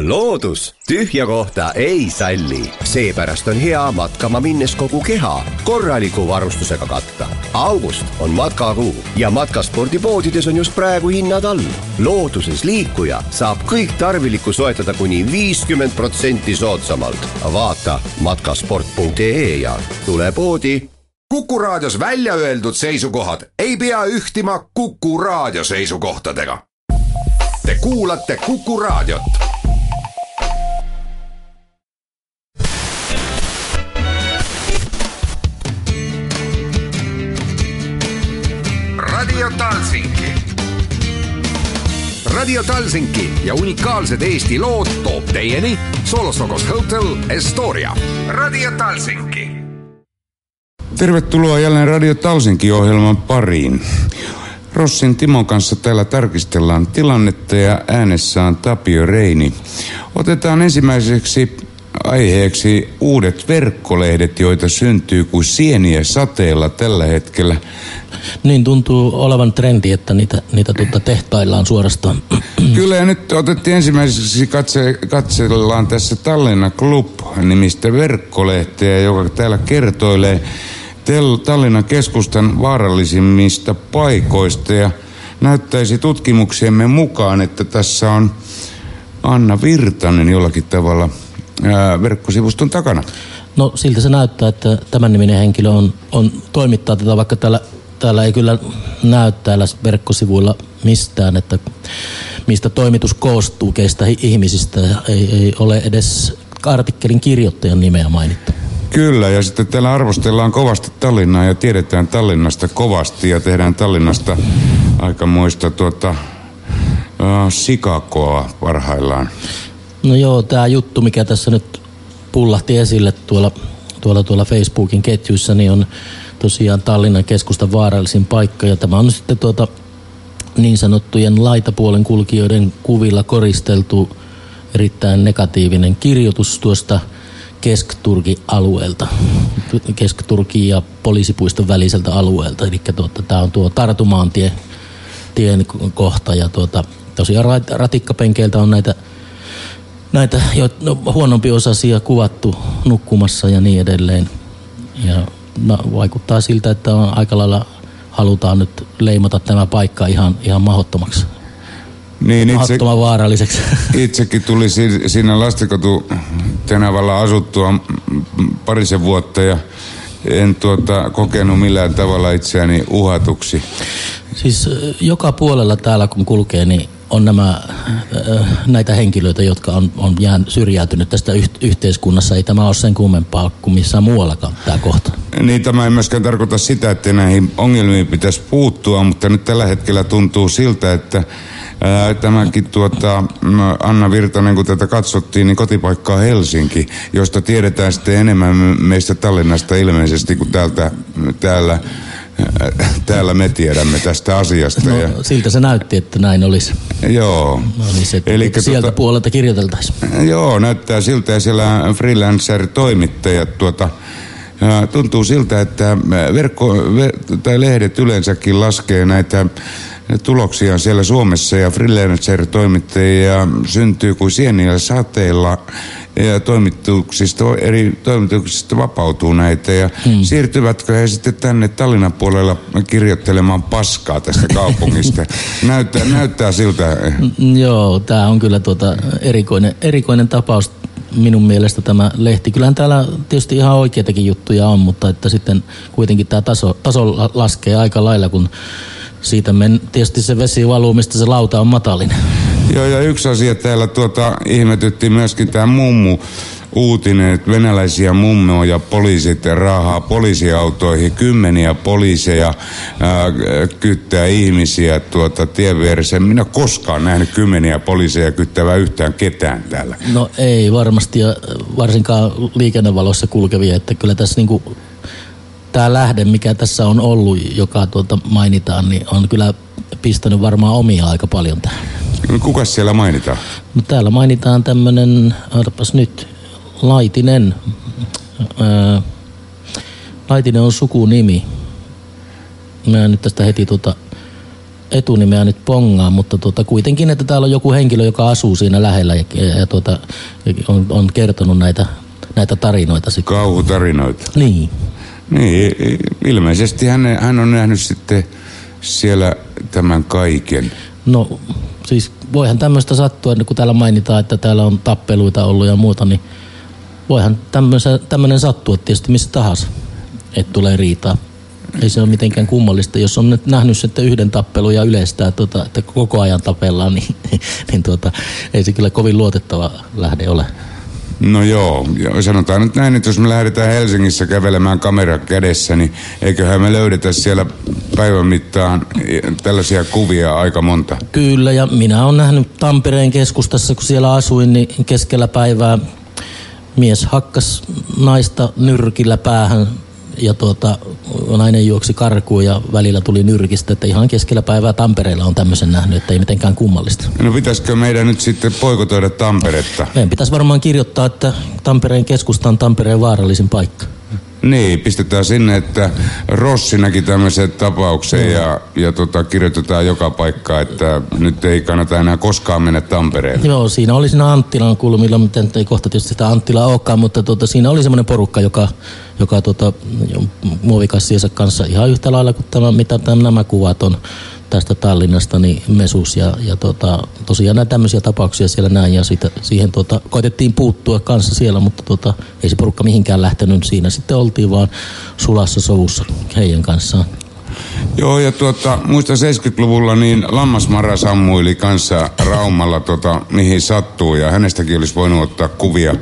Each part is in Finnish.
loodus tühja kohta ei salli, seepärast on hea matkama minnes kogu keha korraliku varustusega katta. august on matkakuu ja matkaspordipoodides on just praegu hinnad all. looduses liikuja saab kõik tarvilikku soetada kuni viiskümmend protsenti soodsamalt. vaata matkasport.ee ja tule poodi Kuku Raadios välja öeldud seisukohad ei pea ühtima Kuku Raadio seisukohtadega. Te kuulate Kuku Raadiot. Radio Talsinki. Radio Talsinki ja unikaalsed Eesti lood toob teieni Solosokos Hotel Estoria. Radio Talsinki Tervetuloa jälleen Radio Talsinki-ohjelman pariin. Rossin Timon kanssa täällä tarkistellaan tilannetta ja äänessä on Tapio Reini. Otetaan ensimmäiseksi aiheeksi uudet verkkolehdet, joita syntyy kuin sieniä sateella tällä hetkellä. Niin tuntuu olevan trendi, että niitä, niitä tuota tehtaillaan suorastaan. Kyllä ja nyt otettiin ensimmäiseksi katse, katsellaan tässä Tallinna Club-nimistä verkkolehteä, joka täällä kertoilee Tallinnan keskustan vaarallisimmista paikoista ja näyttäisi tutkimuksiemme mukaan, että tässä on Anna Virtanen jollakin tavalla verkkosivuston takana. No siltä se näyttää, että tämän niminen henkilö on, on toimittaa tätä, vaikka täällä, täällä ei kyllä näy täällä verkkosivuilla mistään, että mistä toimitus koostuu, keistä ihmisistä. Ei, ei ole edes artikkelin kirjoittajan nimeä mainittu. Kyllä, ja sitten täällä arvostellaan kovasti Tallinnaa ja tiedetään Tallinnasta kovasti ja tehdään Tallinnasta aikamoista tuota, uh, sikakoa parhaillaan. No joo, tämä juttu, mikä tässä nyt pullahti esille tuolla, tuolla, tuolla Facebookin ketjuissa, niin on tosiaan Tallinnan keskustan vaarallisin paikka. Ja tämä on sitten tuota niin sanottujen laitapuolen kulkijoiden kuvilla koristeltu erittäin negatiivinen kirjoitus tuosta – Kesk-Turki-alueelta, Kesk-Turki ja poliisipuiston väliseltä alueelta. Eli tuota, tämä on tuo Tartumaantie tien kohta ja tuota, tosiaan ratikkapenkeiltä on näitä, näitä jo, no, huonompi osasia kuvattu nukkumassa ja niin edelleen. Ja no, vaikuttaa siltä, että on aika lailla halutaan nyt leimata tämä paikka ihan, ihan mahottomaksi niin, itse, vaaralliseksi. Itsekin tuli siinä lastikotu Tenavalla asuttua parisen vuotta ja en tuota, kokenut millään tavalla itseäni uhatuksi. Siis joka puolella täällä kun kulkee, niin on nämä, näitä henkilöitä, jotka on, on jään syrjäytynyt tästä yhteiskunnassa. Ei tämä ole sen kummempaa kuin missään muuallakaan tämä kohta. Niin, tämä ei myöskään tarkoita sitä, että näihin ongelmiin pitäisi puuttua, mutta nyt tällä hetkellä tuntuu siltä, että Tämäkin tuota, Anna Virtanen, kun tätä katsottiin, niin kotipaikka on Helsinki, josta tiedetään sitten enemmän meistä Tallinnasta ilmeisesti kuin täältä, täällä täällä me tiedämme tästä asiasta. No, ja... Siltä se näytti, että näin olisi. Joo. No niin, se, Eli sieltä tuota, puolelta kirjoiteltaisiin. Joo, näyttää siltä ja siellä freelancer-toimittajat tuota, tuntuu siltä, että verkko, ver, tai lehdet yleensäkin laskee näitä tuloksia siellä Suomessa ja freelancer-toimittajia syntyy kuin sieniä sateilla ja toimituksista, eri toimituksista vapautuu näitä ja hmm. siirtyvätkö he sitten tänne Tallinnan puolella kirjoittelemaan paskaa tästä kaupungista? näyttää, näyttää siltä. Joo, tämä on kyllä tuota erikoinen, erikoinen tapaus minun mielestä tämä lehti. Kyllähän täällä tietysti ihan oikeitakin juttuja on, mutta että sitten kuitenkin tämä taso, taso laskee aika lailla, kun siitä men, tietysti se vesi valuu, mistä se lauta on matalin. Joo, ja yksi asia täällä tuota, ihmetytti myöskin tämä mummu uutinen, että venäläisiä mummoja poliisit raahaa poliisiautoihin, kymmeniä poliiseja ää, kyttää ihmisiä tuota tien vieressä. En minä koskaan nähnyt kymmeniä poliiseja kyttävää yhtään ketään täällä. No ei varmasti, ja varsinkaan liikennevalossa kulkevia, että kyllä tässä niinku tämä lähde, mikä tässä on ollut, joka tuota mainitaan, niin on kyllä pistänyt varmaan omia aika paljon tähän. No, kuka siellä mainitaan? No täällä mainitaan tämmönen, arpas nyt, Laitinen. Ää, Laitinen on sukunimi. Mä en nyt tästä heti tuota etunimeä nyt pongaa, mutta tuota, kuitenkin, että täällä on joku henkilö, joka asuu siinä lähellä ja, ja, ja tuota, on, on kertonut näitä, näitä tarinoita. Sitten. Kauhutarinoita. Niin. Niin, ilmeisesti hän, hän on nähnyt sitten siellä tämän kaiken. No siis voihan tämmöistä sattua, kun täällä mainitaan, että täällä on tappeluita ollut ja muuta, niin voihan tämmöinen sattua tietysti missä tahansa, että tulee riitaa. Ei se ole mitenkään kummallista. Jos on nyt nähnyt sitten yhden tappelun ja yleistää, tuota, että koko ajan tapellaan, niin, niin tuota, ei se kyllä kovin luotettava lähde ole. No joo, sanotaan nyt näin, että jos me lähdetään Helsingissä kävelemään kamera kädessä, niin eiköhän me löydetä siellä päivän mittaan tällaisia kuvia aika monta. Kyllä, ja minä olen nähnyt Tampereen keskustassa, kun siellä asuin, niin keskellä päivää mies hakkas naista nyrkillä päähän ja tuota, nainen juoksi karkuun ja välillä tuli nyrkistä, että ihan keskellä päivää Tampereella on tämmöisen nähnyt, että ei mitenkään kummallista. No pitäisikö meidän nyt sitten poikotoida Tamperetta? Meidän pitäisi varmaan kirjoittaa, että Tampereen keskusta on Tampereen vaarallisin paikka. Niin, pistetään sinne, että Rossi näki tämmöisen tapauksen no. ja, ja tota, kirjoitetaan joka paikka, että nyt ei kannata enää koskaan mennä Tampereelle. Joo, siinä oli siinä Anttilan kulmilla, mutta ei kohta tietysti sitä Anttilaa olekaan, mutta tota, siinä oli semmoinen porukka, joka, joka tota, muovikassiensa kanssa ihan yhtä lailla kuin tämä, mitä tämän, nämä kuvat on tästä Tallinnasta, niin Mesus ja, ja tota, tosiaan näitä tämmöisiä tapauksia siellä näin ja siitä, siihen tota, koitettiin puuttua kanssa siellä, mutta tota, ei se porukka mihinkään lähtenyt. Siinä sitten oltiin vaan sulassa sovussa heidän kanssaan. Joo, ja tuota, muista 70-luvulla niin Lammasmara sammuili kanssa Raumalla, tota, mihin sattuu, ja hänestäkin olisi voinut ottaa kuvia.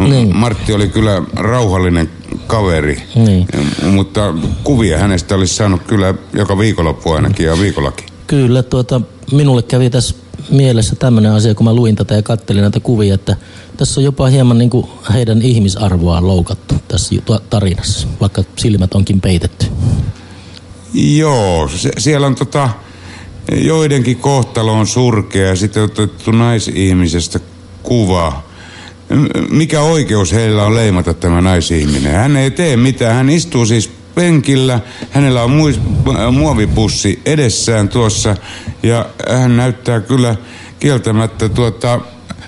Niin. Martti oli kyllä rauhallinen kaveri, niin. mutta kuvia hänestä olisi saanut kyllä joka viikonloppu ainakin ja viikollakin. Kyllä, tuota, minulle kävi tässä mielessä tämmöinen asia, kun mä luin tätä ja kattelin näitä kuvia, että tässä on jopa hieman niin kuin heidän ihmisarvoaan loukattu tässä tarinassa, vaikka silmät onkin peitetty. Joo, se, siellä on tota, joidenkin kohtalo on surkea ja sitten otettu naisihmisestä kuva mikä oikeus heillä on leimata tämä naisihminen? Hän ei tee mitään. Hän istuu siis penkillä, hänellä on muis, muovipussi edessään tuossa ja hän näyttää kyllä kieltämättä tuota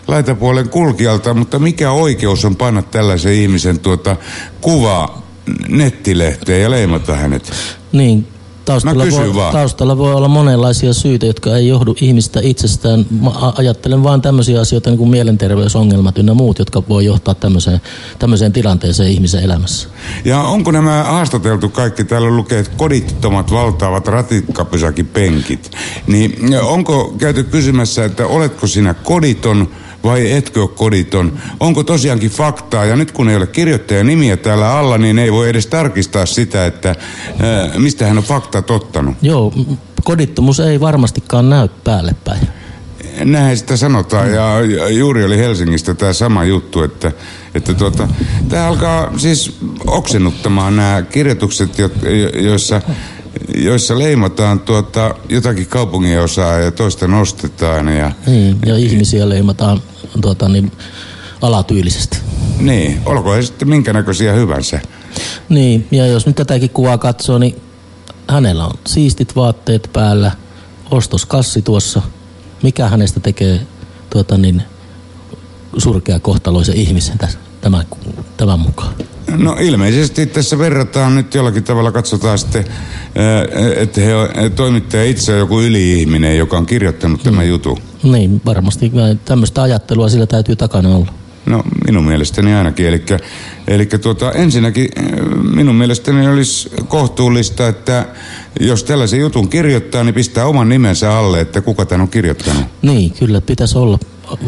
laitapuolen kulkijalta, mutta mikä oikeus on panna tällaisen ihmisen tuota kuvaa nettilehteen ja leimata hänet? Niin, Taustalla voi, vaan. taustalla voi olla monenlaisia syitä, jotka ei johdu ihmistä itsestään. Mä ajattelen vain tämmöisiä asioita niin kuin mielenterveysongelmat ynnä muut, jotka voi johtaa tämmöiseen, tämmöiseen tilanteeseen ihmisen elämässä. Ja onko nämä haastateltu kaikki? Täällä lukee, että kodittomat valtaavat ratikkapysäkipenkit. Niin onko käyty kysymässä, että oletko sinä koditon vai etkö ole koditon? Onko tosiaankin faktaa? Ja nyt kun ei ole kirjoittajan nimiä täällä alla, niin ei voi edes tarkistaa sitä, että ää, mistä hän on fakta tottanut. Joo, kodittomuus ei varmastikaan näy päälle päin. Näin sitä sanotaan ja juuri oli Helsingistä tämä sama juttu, että, että tuota, tämä alkaa siis oksennuttamaan nämä kirjoitukset, jo, joissa joissa leimataan tuota, jotakin kaupungin osaa ja toista nostetaan. Ja, niin, ja ihmisiä leimataan tuota, niin, alatyylisesti. Niin, olkoon sitten minkä näköisiä hyvänsä. Niin, ja jos nyt tätäkin kuvaa katsoo, niin hänellä on siistit vaatteet päällä, ostoskassi tuossa. Mikä hänestä tekee tuota, niin, surkea kohtaloisen ihmisen tässä, tämän, tämän mukaan? No ilmeisesti tässä verrataan nyt jollakin tavalla, katsotaan sitten, että he, toimittaja itse on joku yli-ihminen, joka on kirjoittanut tämän mm. jutun. Niin, varmasti tämmöistä ajattelua sillä täytyy takana olla. No minun mielestäni ainakin. Eli, eli tuota, ensinnäkin minun mielestäni olisi kohtuullista, että jos tällaisen jutun kirjoittaa, niin pistää oman nimensä alle, että kuka tämän on kirjoittanut. Niin, kyllä pitäisi olla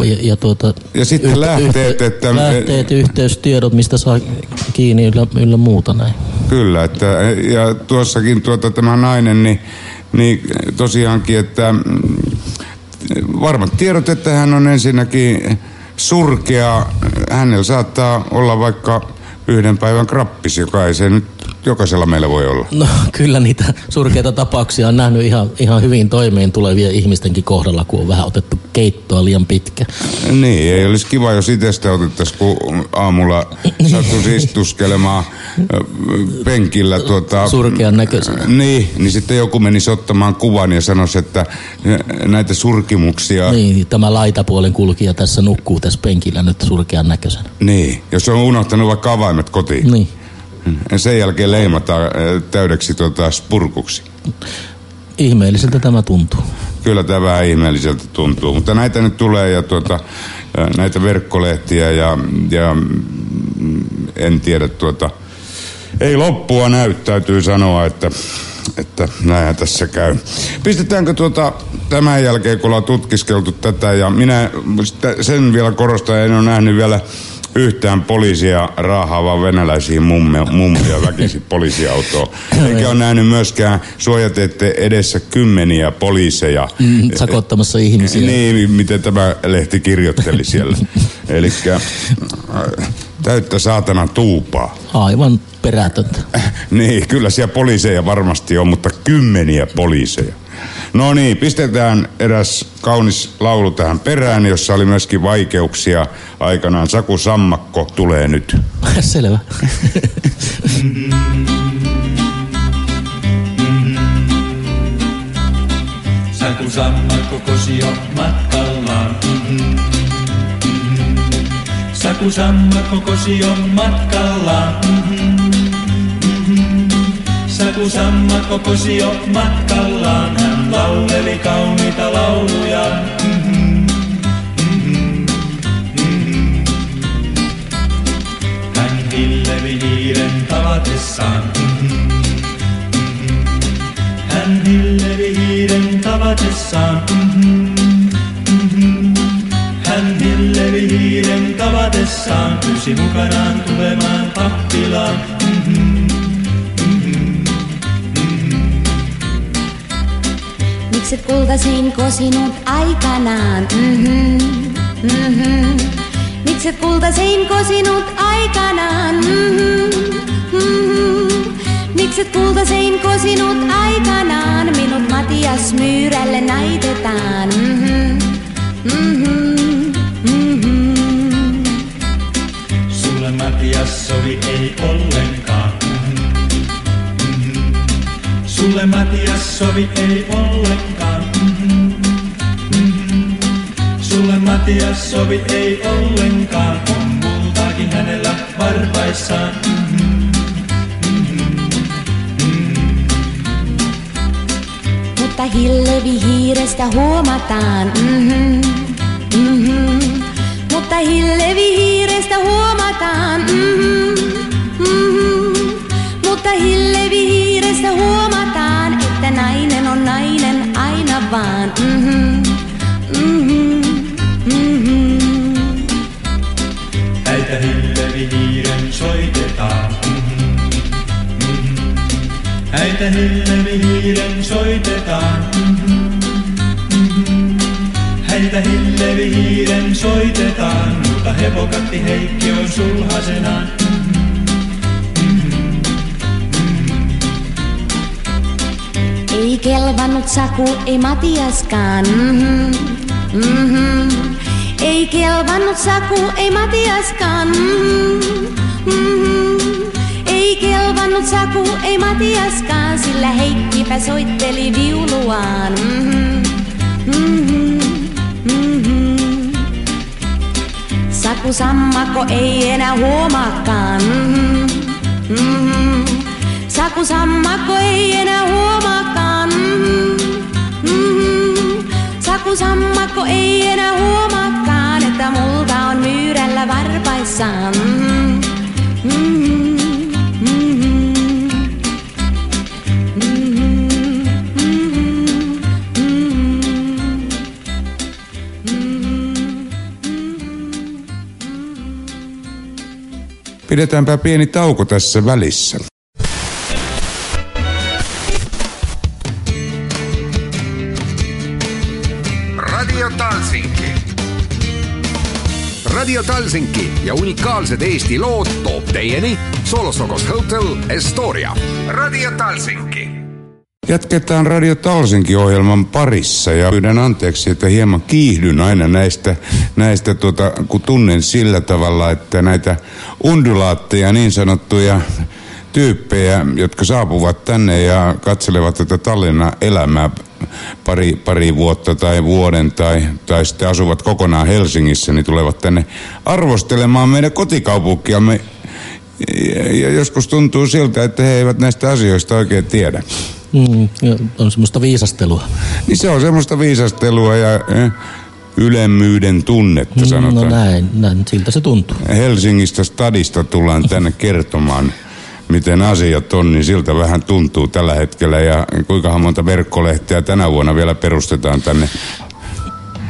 ja, ja, tuota, ja sitten yhtä, lähteet, että... Lähteet, yhteystiedot, mistä saa kiinni yllä, yllä muuta näin. Kyllä, että, ja tuossakin tuota, tämä nainen, niin, niin tosiaankin, että mm, varmat tiedot, että hän on ensinnäkin surkea. Hänellä saattaa olla vaikka yhden päivän krappis, joka ei se nyt jokaisella meillä voi olla. No kyllä niitä surkeita tapauksia on nähnyt ihan, ihan hyvin toimeen tulevien ihmistenkin kohdalla, kun on vähän otettu keittoa liian pitkä. Niin, ei olisi kiva, jos itsestä otettaisiin, kun aamulla sattuisi istuskelemaan penkillä. Tuota, Surkean näköisenä. Niin, niin sitten joku menisi ottamaan kuvan ja sanoisi, että näitä surkimuksia... Niin, tämä laitapuolen kulkija tässä nukkuu tässä penkillä nyt surkean näköisenä. Niin, jos on unohtanut vaikka avaimet kotiin. Niin. Sen jälkeen leimataan täydeksi tuota spurkuksi. Ihmeelliseltä tämä tuntuu. Kyllä tämä vähän ihmeelliseltä tuntuu, mutta näitä nyt tulee ja tuota, näitä verkkolehtiä ja, ja mm, en tiedä tuota, ei loppua näy, täytyy sanoa, että, että näinhän tässä käy. Pistetäänkö tuota tämän jälkeen, kun ollaan tutkiskeltu tätä ja minä sen vielä korostan, en ole nähnyt vielä yhtään poliisia raahaavaa venäläisiä mumme, mummia väkisin poliisiautoa. Eikä ole nähnyt myöskään suojateette edessä kymmeniä poliiseja. Mm, sakottamassa ihmisiä. Niin, miten tämä lehti kirjoitteli siellä. Eli äh, täyttä saatana tuupaa. Aivan perätöntä. niin, kyllä siellä poliiseja varmasti on, mutta kymmeniä poliiseja. No niin, pistetään eräs kaunis laulu tähän perään, jossa oli myöskin vaikeuksia aikanaan. Saku Sammakko tulee nyt. Selvä. Saku Sammakko kosio matkallaan. Saku Sammakko kosio matkallaan. Saku Sammakko kosio matkallaan. Hän lauleli kauniita lauluja. Hän hillevi hiiren tavatessaan. Hän hillevi hiiren tavatessaan. Hän hillevi hiiren tavatessaan. Pyysi mukanaan tulemaan pappilaan. Mikset kultasinko sinut aikanaan? Mm-hmm, mm-hmm. Mikset kultasinko sinut aikanaan? Mm-hmm, mm-hmm. Mikset kultasinko sinut aikanaan? Minut Matias Myyrälle naitetaan. Mm-hmm, mm-hmm, mm-hmm. Sulle Matias sovi ei ollenkaan. Matias sovi ei ollenkaan. Sulle Matias sovi ei ollenkaan. On multakin hänellä varpaissaan. Mutta hillevi hiirestä huomataan. Mm-hmm, mm-hmm. Mutta hillevi hiirestä huomataan. Mm-hmm, mm-hmm. Mutta hillevi Hillevi hiiren soitetaan. Häitä hillevi hiiren soitetaan, mutta hevokatti Heikki on sulhasenaan. Ei kelvannut Saku, ei Matiaskaan. Mm-hmm, mm-hmm. Ei kelvannut Saku, ei Matiaskaan. Mm-hmm, mm-hmm. Ei kelvannut Saku, ei Matiaskaan, sillä Heikkipä soitteli viuluaan. Mm-hmm, mm-hmm, mm-hmm. Saku Sammakko ei enää huomaakaan. Mm-hmm, mm-hmm. Saku Sammakko ei enää huomaakaan. Mm-hmm. Saku Sammakko ei enää huomaakaan, että multa on myyrällä varpaissaan. Mm-hmm. Mm-hmm. Mm-hmm. Pidetäänpä pieni tauko tässä välissä. Radio Talsinki. Radio Talsinki ja unikaalsed Eesti lood toob teieni Solosokos Hotel Estoria. Radio Talsinki. Jatketaan Radio Talsinki-ohjelman parissa ja pyydän anteeksi, että hieman kiihdyn aina näistä, näistä tuota, kun tunnen sillä tavalla, että näitä undulaatteja, niin sanottuja tyyppejä, jotka saapuvat tänne ja katselevat tätä Tallinnan elämää pari, pari vuotta tai vuoden tai, tai sitten asuvat kokonaan Helsingissä, niin tulevat tänne arvostelemaan meidän kotikaupunkiamme. Ja joskus tuntuu siltä, että he eivät näistä asioista oikein tiedä. Mm, ja on semmoista viisastelua. Niin se on semmoista viisastelua ja eh, ylemmyyden tunnetta Mm, sanotaan. No näin, näin, siltä se tuntuu. Helsingistä stadista tullaan tänne kertomaan, miten asiat on, niin siltä vähän tuntuu tällä hetkellä. Ja kuinka monta verkkolehteä tänä vuonna vielä perustetaan tänne,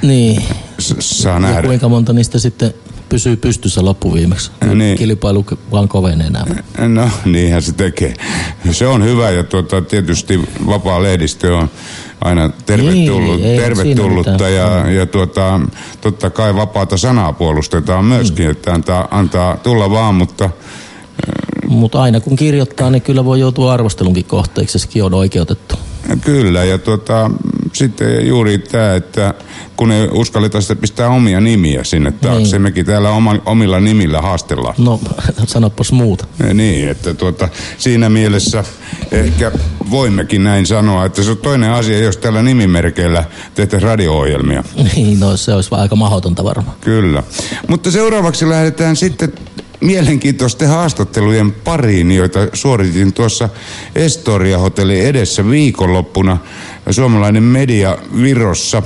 Niin, S- saa ja nähdä. kuinka monta niistä sitten pysyy pystyssä loppuviimeksi. Niin. Kilpailu vaan kovenee nämä. No, niinhän se tekee. Se on hyvä ja tuota, tietysti vapaa lehdistö on aina tervetullut, Niin, ei siinä tervetullutta ja, ja tuota, totta kai vapaata sanaa puolustetaan myöskin, Mm. että antaa, antaa tulla vaan, mutta Mutta aina kun kirjoittaa, niin kyllä voi joutua arvostelunkin kohteeksi, sekin on oikeutettu. Kyllä, ja tuota, sitten juuri tämä, että kun ei uskalleta sitä pistää omia nimiä sinne taakse, Niin. mekin täällä oma, omilla nimillä haastellaan. No, sanopas muuta. Niin, että tuota, siinä mielessä ehkä voimmekin näin sanoa, että se on toinen asia, jos tällä nimimerkeillä tehtäisiin radio-ohjelmia. Niin, no se olisi aika mahdotonta varmaan. Kyllä. Mutta seuraavaksi lähdetään sitten mielenkiintoisten haastattelujen pariin, joita suoritin tuossa Estoria Hotelli edessä viikonloppuna. Suomalainen media Virossa,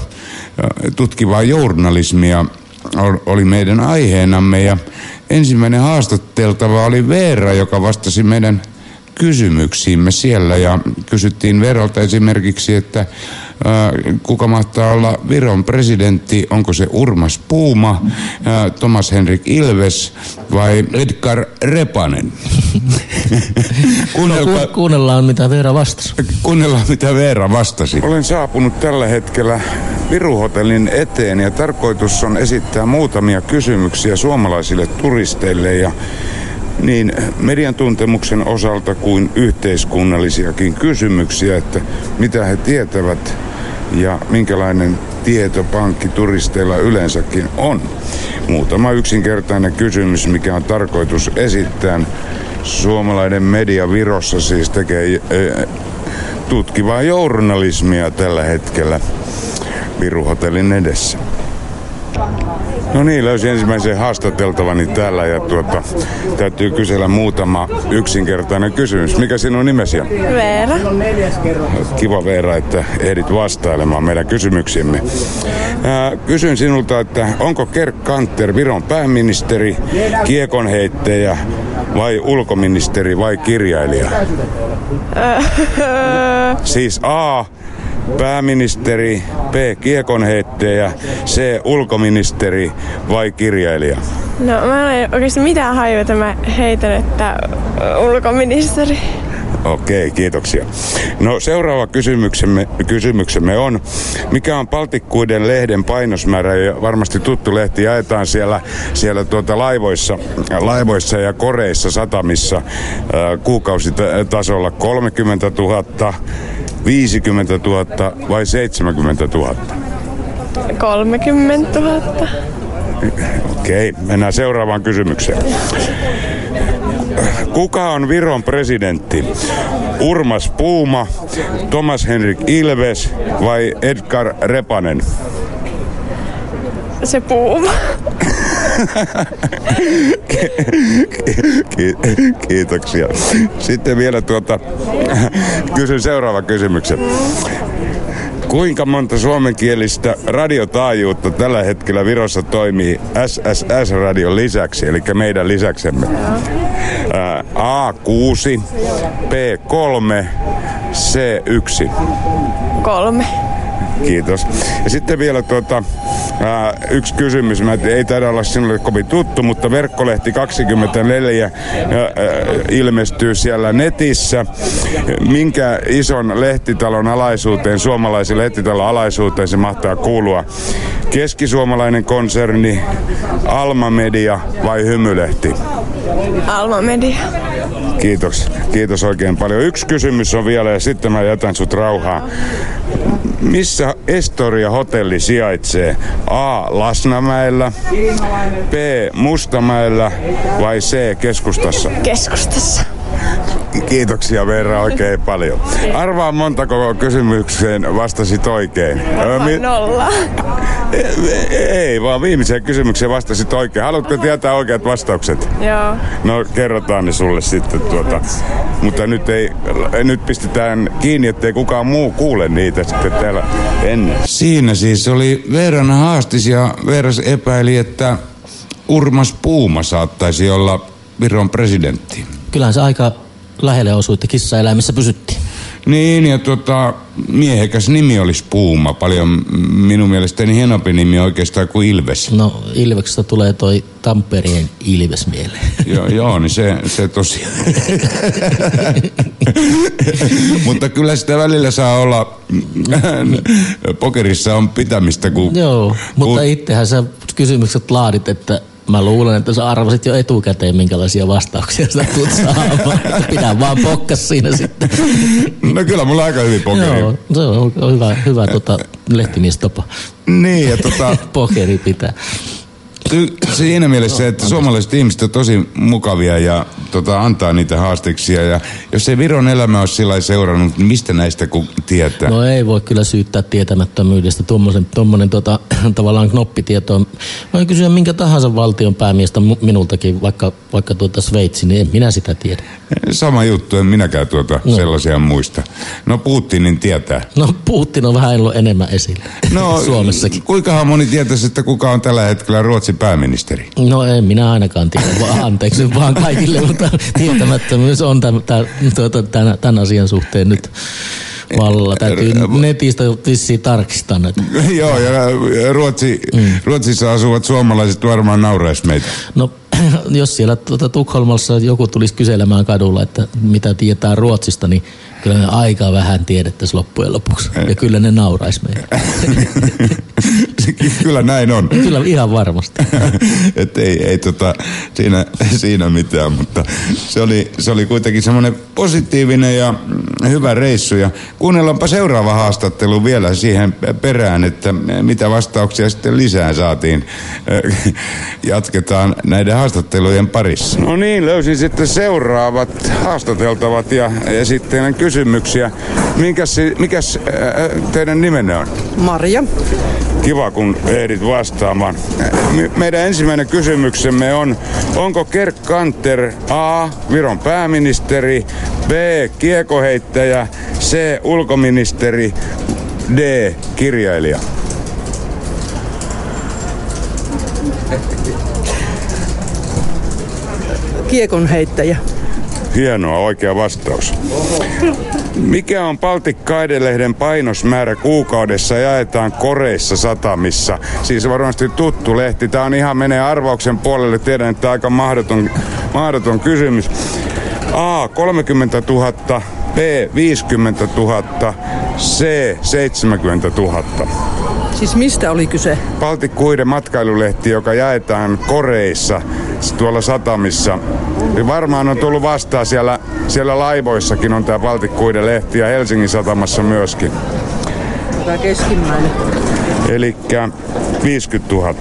tutkivaa journalismia ol- oli meidän aiheenamme ja ensimmäinen haastateltava oli Veera, joka vastasi meidän kysymyksiimme siellä ja kysyttiin Verolta esimerkiksi, että kuka mahtaa olla Viron presidentti, onko se Urmas Puuma, Thomas Henrik Ilves vai Edgar Repanen. No, Kuunnelkaa, ku, kuunnellaan, mitä Veera vastasi. kuunnellaan, mitä Veera vastasi. Olen saapunut tällä hetkellä Viruhotellin eteen ja tarkoitus on esittää muutamia kysymyksiä suomalaisille turisteille ja niin median tuntemuksen osalta kuin yhteiskunnallisiakin kysymyksiä, että mitä he tietävät ja minkälainen tietopankki turisteilla yleensäkin on. Muutama yksinkertainen kysymys, mikä on tarkoitus esittää. Suomalainen media Virossa siis tekee eh, tutkivaa journalismia tällä hetkellä Viruhotellin edessä. No niin, löysin ensimmäisen haastateltavani täällä ja tuota, täytyy kysellä muutama yksinkertainen kysymys. Mikä sinun nimesi on? Veera. Kiva Veera, että ehdit vastailemaan meidän kysymyksimme. Ää, kysyn sinulta, että onko Kerk Kanter Viron pääministeri, kiekonheittäjä vai ulkoministeri vai kirjailija? Siis A. Pääministeri, B. Kiekonheittäjä, C. Ulkoministeri vai kirjailija? No mä en oikeasti mitään haiota. Mä heitän, että ulkoministeri. Okei, kiitoksia. No seuraava kysymyksemme, kysymyksemme on, mikä on Paltikkuiden lehden painosmäärä? Ja varmasti tuttu lehti jaetaan siellä, siellä tuota laivoissa, laivoissa ja koreissa satamissa ää, kuukausitasolla 30 000, 50 000 vai 70 000? 30 000. Okei, mennään seuraavaan kysymykseen. Kuka on Viron presidentti? Urmas Puuma, Thomas Henrik Ilves vai Edgar Repanen? Se puuma. Ki- kiitoksia. Sitten vielä tuota, kysyn seuraava kysymyksen. Kuinka monta suomenkielistä radiotaajuutta tällä hetkellä Virossa toimii SSS-radion lisäksi, eli meidän lisäksemme? Ää, A6, B3, C1. Kolme. Kiitos. Ja sitten vielä tuota, ää, yksi kysymys. Mä ei taida olla sinulle kovin tuttu, mutta verkkolehti 24 ää, ää, ilmestyy siellä netissä. Minkä ison lehtitalon alaisuuteen, suomalaisen lehtitalon alaisuuteen se mahtaa kuulua? Keskisuomalainen konserni, Alma Media vai Hymylehti? Alma Media. Kiitos. Kiitos oikein paljon. Yksi kysymys on vielä ja sitten mä jätän sut rauhaan. Missä Estoria hotelli sijaitsee? A. Lasnamäellä, B. Mustamäellä vai C. Keskustassa? Keskustassa. Kiitoksia Veera oikein paljon. Arvaa montako kysymykseen vastasit oikein. Nolla. ei, vaan viimeiseen kysymykseen vastasit oikein. Haluatko tietää oikeat vastaukset? Joo. No kerrotaan ne sulle sitten tuota. Mutta nyt ei, nyt pistetään kiinni, ettei kukaan muu kuule niitä sitten täällä ennen. Siinä siis oli Veeran haastis ja Veeras epäili, että Urmas Puuma saattaisi olla Viron presidentti. Kyllähän se aika lähelle osui, että kissaeläimissä pysyttiin. Niin, ja tota, miehekäs nimi olisi Puuma. Paljon minun mielestäni hienompi nimi oikeastaan kuin Ilves. No Ilveksestä tulee toi Tampereen Ilves mieleen. joo, joo, niin se, se tosiaan. Mutta kyllä sitä välillä saa olla, pokerissa on pitämistä, kun... Joo, mutta kun- itsehän sä kysymykset laadit, että mä luulen, että sä arvasit jo etukäteen, minkälaisia vastauksia sä tulet saamaan. Pidä vaan pokkas siinä sitten. No kyllä mulla aika hyvin pokeri. Joo, se on hyvä, hyvä tota, lehtimiestapa. Niin, ja tota, Pokeri pitää. Siinä mielessä, että suomalaiset ihmiset on tosi mukavia ja tota, antaa niitä haasteksia. Ja jos ei Viron elämä ole sillä seurannut, niin mistä näistä kun tietää? No ei voi kyllä syyttää tietämättömyydestä. Tuommoinen tota, tavallaan knoppitieto. Voin kysyä minkä tahansa valtion päämiestä minultakin, vaikka, vaikka tuota Sveitsi, niin en minä sitä tiedä. Sama juttu, en minäkään tuota no. sellaisia muista. No Putinin tietää. No Putin on vähän ollut enemmän esillä No, Suomessakin. Kuinkahan moni tietäisi, että kuka on tällä hetkellä Ruotsin pääministeri? No en minä ainakaan tiedä, vaan anteeksi nyt vaan kaikille, mutta tietämättömyys on tämän, tämän, tuota, tämän, tämän asian suhteen nyt vallalla. Täytyy netistä vissiin tarkistaa näitä. Joo, ja Ruotsi, mm. Ruotsissa asuvat suomalaiset varmaan nauraisi meitä. No jos siellä tuota, Tukholmassa joku tulisi kyselemään kadulla, että mitä tietää Ruotsista, niin kyllä ne aika vähän tiedettäisiin loppujen lopuksi. Ja kyllä ne nauraisi meille. Kyllä näin on. Kyllä ihan varmasti. että ei, ei tota, siinä, siinä mitään, mutta se oli, se oli kuitenkin semmoinen positiivinen ja hyvä reissu. Ja kuunnellaanpa seuraava haastattelu vielä siihen perään, että mitä vastauksia sitten lisää saatiin. Jatketaan näiden haastattelujen parissa. No niin, löysin sitten seuraavat haastateltavat ja esittelen kysymyksiä. Minkäs, mikäs äh, teidän nimenne on? Marja. Kiva, kun ehdit vastaamaan. Me- Meidän ensimmäinen kysymyksemme on, onko Kerk Kanter A. Viron pääministeri, B. Kiekoheittäjä, C. Ulkoministeri, D. Kirjailija? Kiekon heittäjä. Hienoa, oikea vastaus. Mikä on Baltic Kaidelehden painosmäärä kuukaudessa jaetaan koreissa satamissa? Siis varmasti tuttu lehti. Tämä on ihan menee arvauksen puolelle. Tiedän, että aika mahdoton, mahdoton kysymys. A. 30 000, B. 50 000, C. 70 000. Siis mistä oli kyse? Baltikkuiden matkailulehti, joka jaetaan koreissa tuolla satamissa. Ja varmaan on tullut vastaan siellä, siellä laivoissakin on tämä Baltikkuiden lehti ja Helsingin satamassa myöskin. Tämä keskimmäinen. Eli 50 000.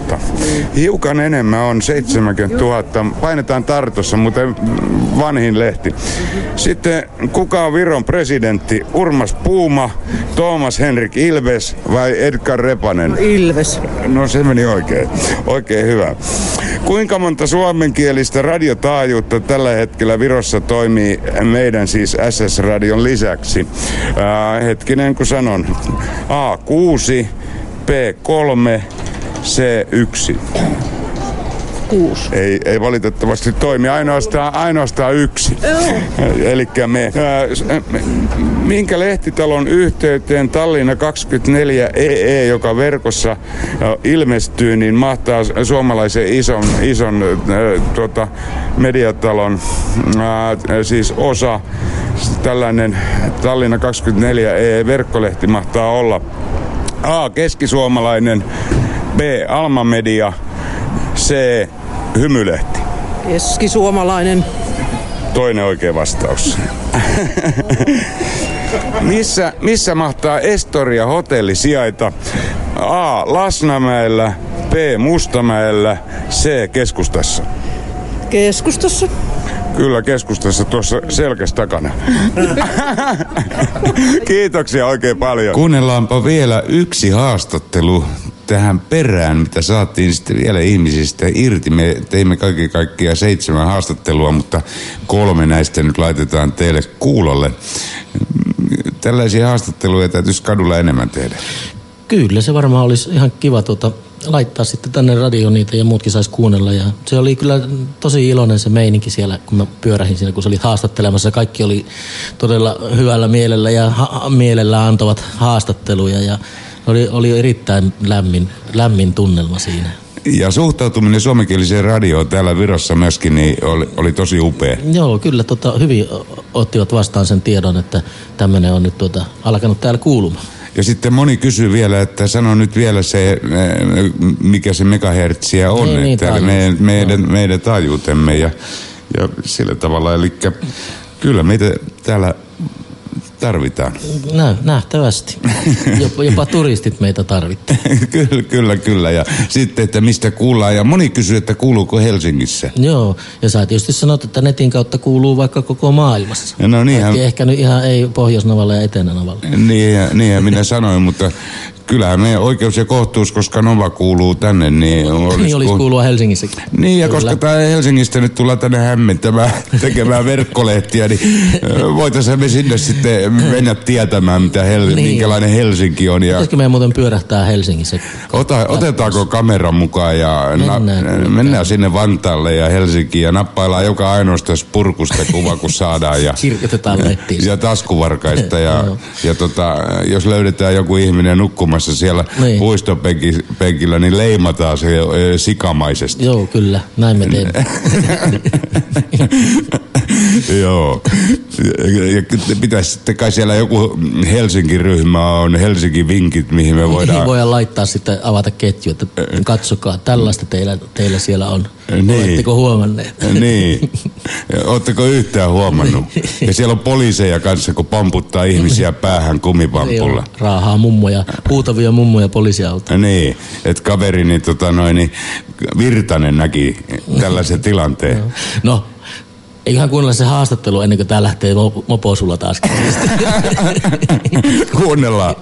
Hiukan enemmän on 70 000. Painetaan Tartossa, mutta vanhin lehti. Sitten kuka on Viron presidentti? Urmas Puuma, Thomas Henrik Ilves vai Edgar Repanen? Ilves. No se meni oikein. Oikein hyvä. Kuinka monta suomenkielistä radiotaajuutta tällä hetkellä Virossa toimii meidän siis SS-radion lisäksi? Ää, hetkinen kun sanon. A6, B3, C1. kuusi. Ei, ei valitettavasti toimi, ainoastaan, ainoastaan yksi. Eli me, ää, s- me- minkä lehtitalon yhteyteen Tallinna 24 EE, joka verkossa ää, ilmestyy, niin mahtaa suomalaisen ison, ison ää, tuota, mediatalon ää, siis osa, tällainen Tallinna 24 EE verkkolehti mahtaa olla A. Keskisuomalainen, B. Alma Media, C. Hymylehti. Keskisuomalainen. Toinen oikea vastaus. missä, missä mahtaa Estoria hotelli sijaita? A. Lasnamäellä, B. Mustamäellä, C. Keskustassa. Keskustassa. Kyllä keskustassa tuossa selkäs takana. Kiitoksia oikein paljon. Kuunnellaanpa vielä yksi haastattelu tähän perään, mitä saatiin sitten vielä ihmisistä irti. Me teimme kaikki kaikkiaan seitsemän haastattelua, mutta kolme näistä nyt laitetaan teille kuulolle. Tällaisia haastatteluja täytyisi kadulla enemmän tehdä. Kyllä se varmaan olisi ihan kiva tuota, laittaa sitten tänne radio niitä ja muutkin saisi kuunnella. Ja se oli kyllä tosi iloinen se meininki siellä, kun mä pyörähin siinä, kun se oli haastattelemassa. Kaikki oli todella hyvällä mielellä ja ha- mielellä antavat haastatteluja ja oli, oli erittäin lämmin, lämmin tunnelma siinä. Ja suhtautuminen suomenkieliseen radioon täällä Virossa myöskin niin oli, oli tosi upea. Joo, kyllä tota, hyvin ottivat vastaan sen tiedon, että tämmöinen on nyt tuota, alkanut täällä kuulumaan. Ja sitten moni kysyy vielä, että sano nyt vielä se, eh, mikä se megahertsiä on, Niin, niin, että taajuus. meidän, meidän, meidän taajuutemme ja, ja sillä tavalla. Eli kyllä meitä täällä tarvitaan. Nä, nähtävästi. Jopa, jopa turistit meitä tarvittaa. kyllä, kyllä, kyllä. Ja sitten, että mistä kuullaan. Ja moni kysyy, että kuuluuko Helsingissä. Joo, ja sä tietysti sanot, että netin kautta kuuluu vaikka koko maailmassa. No niinhän, ehkä nyt ihan ei Pohjoisnavalle ja Etelänavalle. niin, niinhän minä sanoin, mutta kyllähän meidän oikeus ja kohtuus, koska Nova kuuluu tänne, niin olisi, Niin olisi ku- kuulua Helsingissäkin. Niin, ja Kyllä. koska tää Helsingistä nyt tullaan tänne hämmentämään, tekemään verkkolehtiä, niin voitaisiin me sinne sitten mennä tietämään, mitä Hel- Niin. minkälainen Helsinki on. Ja Pitäisikö meidän muuten pyörähtää Helsingissä? ota, otetaanko kamera mukaan ja Mennään, na, kuulkaa. mennään sinne Vantaalle ja Helsinkiin ja nappaillaan joka ainoasta purkusta kuva, kun saadaan. Ja, Kirjoitetaan lehtiin. ja taskuvarkaista ja, Joo. ja tota, jos löydetään joku ihminen nukkumassa siellä Niin. puistopenkillä, niin leimataan se sikamaisesti. Joo, kyllä. Näin me teemme. Joo. Ja, ja pitäisi sitten kai siellä joku Helsinki-ryhmä on, Helsinki Vinkit, mihin me Voidaan. voidaan... voidaan laittaa sitten, avata ketju, että katsokaa, tällaista teillä, teillä siellä on. Niin. Oletteko huomanneet? Niin. Oletteko yhtään huomannut? Ja siellä on poliiseja kanssa, kun pamputtaa ihmisiä päähän kumipampulla. Joo, Raahaa mummoja, huutavia mummoja poliisiautoja. Niin, että kaverini tota noin, niin Virtanen näki tällaisen tilanteen. No, eiköhän kuunnella se haastattelu ennen kuin tää lähtee mo- moposulla taas. Kuunnellaan.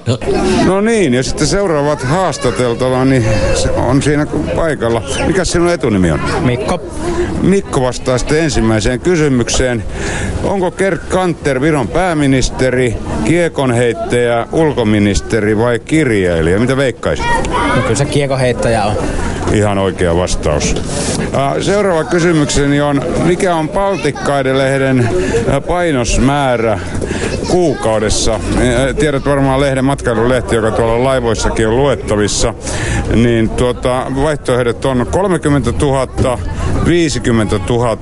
No niin, ja sitten seuraavat haastateltava, niin se on siinä paikalla. Mikä sinun etunimi on? Mikko. Mikko vastaa sitten ensimmäiseen kysymykseen. Onko Gerd Kanter Viron pääministeri, kiekonheittäjä, ulkoministeri vai kirjailija? Mitä veikkaisit? No kyllä se kiekoheittäjä on. Ihan oikea vastaus. Seuraava kysymykseni on, mikä on Baltikkaiden-lehden ää, painosmäärä kuukaudessa? Ää, Tiedät varmaan lehden matkailulehti, joka tuolla laivoissakin on luettavissa. Niin tuota, vaihtoehdot on 30 000, 50 000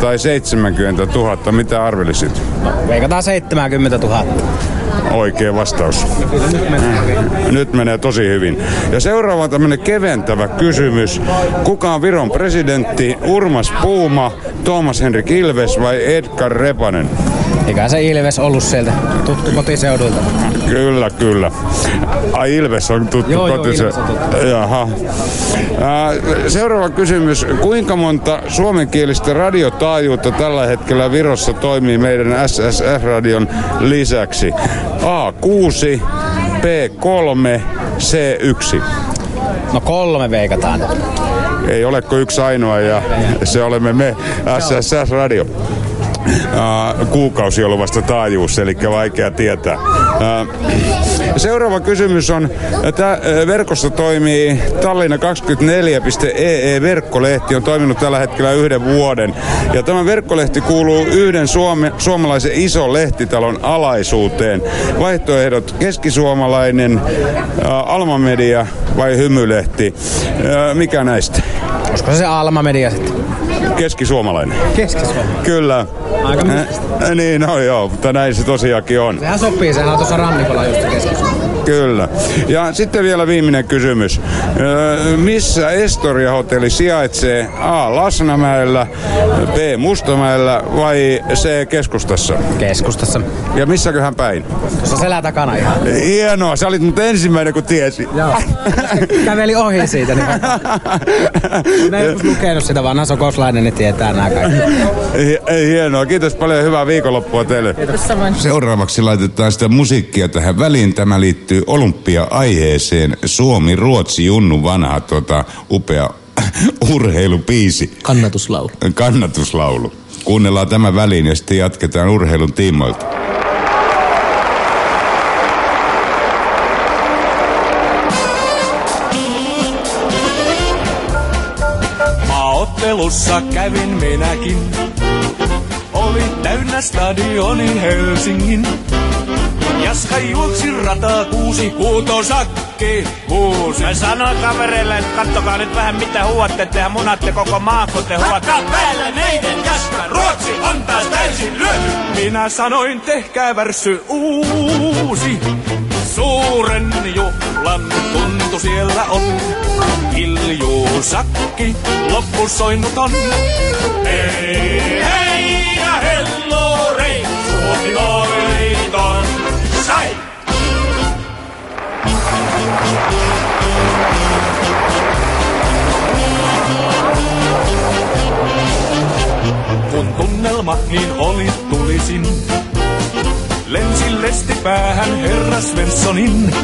tai 70 000. Mitä arvelisit? Veikataan 70 000. Oikea vastaus. Nyt menee tosi hyvin. Ja seuraava on tämmönen keventävä kysymys. Kuka on Viron presidentti? Urmas Puuma, Thomas Henrik Ilves vai Edgar Repanen? Eikä se Ilves ollut sieltä tuttu kotiseudulta. Kyllä, kyllä. Ai Ilves on tuttu Joo, joo, kotise- Ilves on tuttu. Jaha. Ää, Seuraava kysymys. Kuinka monta suomenkielistä radiotaajuutta tällä hetkellä Virossa toimii meidän SSF-radion lisäksi? A6, B3, C1. No kolme veikataan. Ei ole kuin yksi ainoa ja se olemme me, SSS Radio. Uh, kuukausi ollut vasta taajuus, eli vaikea tietää. Seuraava kysymys on, että verkossa toimii Tallinna24.ee verkkolehti, on toiminut tällä hetkellä yhden vuoden. Ja tämä verkkolehti kuuluu yhden suome, suomalaisen ison lehtitalon alaisuuteen. Vaihtoehdot keskisuomalainen, ää, Alma Media vai Hymylehti. Mikä näistä? Olisiko se Alma Media sitten? Keskisuomalainen. Keski-Suomi. Kyllä. Aika Äh, niin, no joo, mutta näin se tosiaankin on. Sehän sopii, sehän on tuossa rannikolla just keski Kyllä. Ja sitten vielä viimeinen kysymys. Öö, missä Estoria Hotelli sijaitsee? A. Lasnamäellä, B. Mustamäellä vai C. Keskustassa? Keskustassa. Ja missäköhän päin? Tuossa selän takana ihan. Hienoa, sä olit mutta ensimmäinen kun tiesi. Joo. Käveli ohi siitä. Niin ei joskus lukenut sitä vanha sokoslainen, niin tietää nämä kaikki. Hi- Hienoa, kiitos paljon hyvää viikonloppua teille. Kiitos samoin. Seuraavaksi laitetaan sitä musiikkia tähän väliin. Tämä liittyy olympia-aiheeseen. Suomi, Ruotsi, Junnu, vanha tota, upea urheilupiisi. Kannatuslaulu. Kannatuslaulu. Kuunnellaan tämä väliin ja sitten jatketaan urheilun tiimoilta. Maaottelussa kävin minäkin. Oli täynnä stadioni Helsingin. Jaska juoksi rataa kuusi kuutosakki kuusi. Mä sanoin kavereille, että kattokaa nyt vähän mitä huuatte, tehän munatte koko maan, kun te huuatte. Hakka päällä meidän Jaska, Ruotsi on taas täysin lyöty. Minä sanoin, tehkää värssy uusi. Suuren juhlan tuntu siellä on. Kiljuusakki, loppusoinnut on. Hei, hei ja hello rei, Suomi voiton sai. Kun tunnelma niin oli tulisin, lensi lesti päähän herra Svenssonin.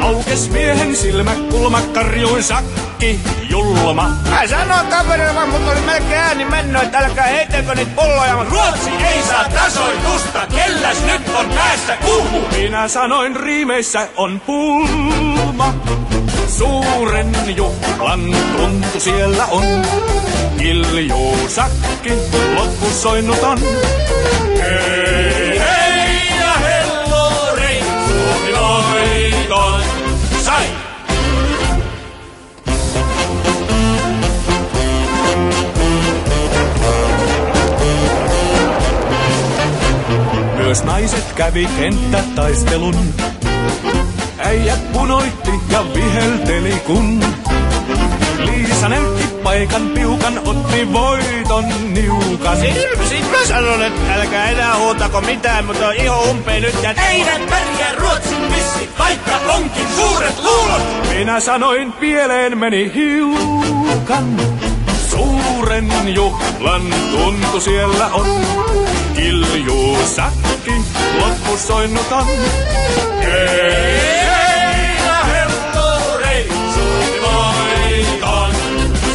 Aukes miehen silmä, kulma karjuin sakki, julma. Mä sanoin kavereille, mutta oli melkein ääni mennyt, että älkää heitelkö niitä pulloja, Ruotsi ei saa tasoitusta, kelläs nyt on päässä kuumu. Minä sanoin riimeissä on pulma. Suuren juhlan tuntu siellä on. Kiljuusakki, loppusoinnut on. Hei, Myös naiset kävi kenttätaistelun. Äijät punoitti ja vihelteli kun Liisa näytti paikan piukan, otti voiton niukan. Sitten mä sanon, että älkää enää huutako mitään, mutta on iho umpeen nyt ja... Eivät pärjää Ruotsin missit, vaikka onkin suuret luulot. Minä sanoin pieleen meni hiukan. Suuren juhlan tuntu siellä on. Kiljuusakki, loppusoinnut on. Hei, hei ja hello rei, Suomi voiton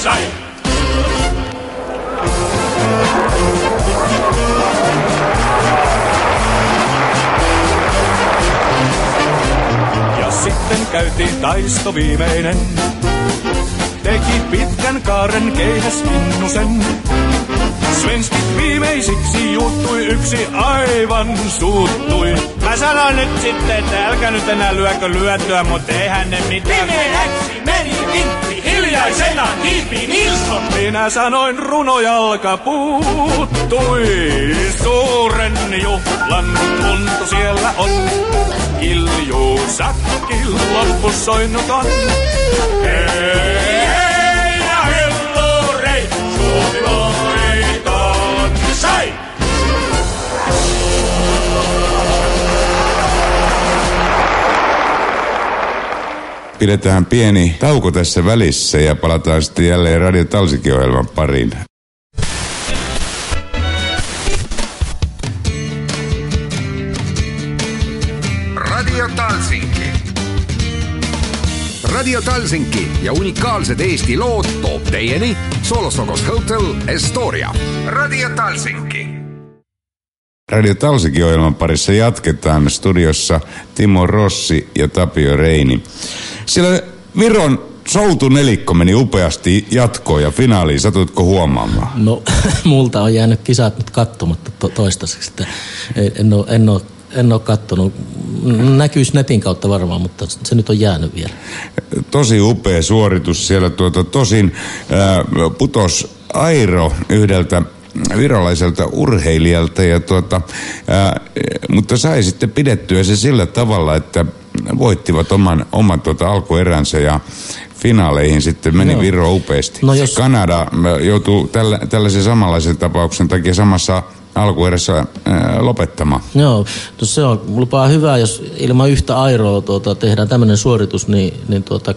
sai. Ja sitten käytiin taisto viimeinen. Teki pitkän kaaren keihäs innusen. Svenskit viimeisiksi juuttui yksi aivan suuttui. Mä sanoin nyt sitten, että älkää nyt enää lyökö lyötyä, mutta eihän ne mitään... Pimeäksi meni vintti, hiljaisena hiipi Nilsson. Minä sanoin runojalka puuttui. Suuren juhlan tuntu siellä on. Kiljuusakki loppusoinnut on. Hei, Pidetään pieni tauko tässä välissä ja palataan sitten jälleen Radio Talsikin-ohjelman pariin. Radio Talsinki. Radio Talsinki ja unikaalsed Eesti lood toob teieni Solosokos Hotel Estoria. Radio Talsinki Radio Talsikin ohjelman parissa jatketaan studiossa Timo Rossi ja Tapio Reini. Siellä Viron soutu nelikko meni upeasti jatkoon ja finaaliin. Satutko huomaamaan? No, multa on jäänyt kisat nyt katsomatta to- toistaiseksi. En ole, en ole, en ole kattonut. Näkyisi netin kautta varmaan, mutta se nyt on jäänyt vielä. Tosi upea suoritus siellä. Tuota, tosin ää, putos Airo yhdeltä virolaiselta urheilijalta, ja tuota, ää, mutta sai sitten pidettyä se sillä tavalla, että voittivat oman, oman tuota alkueränsä ja finaaleihin sitten meni Joo. Viro upeasti. No jos- Kanada joutuu tällä, tällaisen samanlaisen tapauksen takia samassa alkuerässä lopettamaan. Joo, no se on lupaa hyvää, jos ilman yhtä airoa tuota, tehdään tämmöinen suoritus, niin, niin tuota,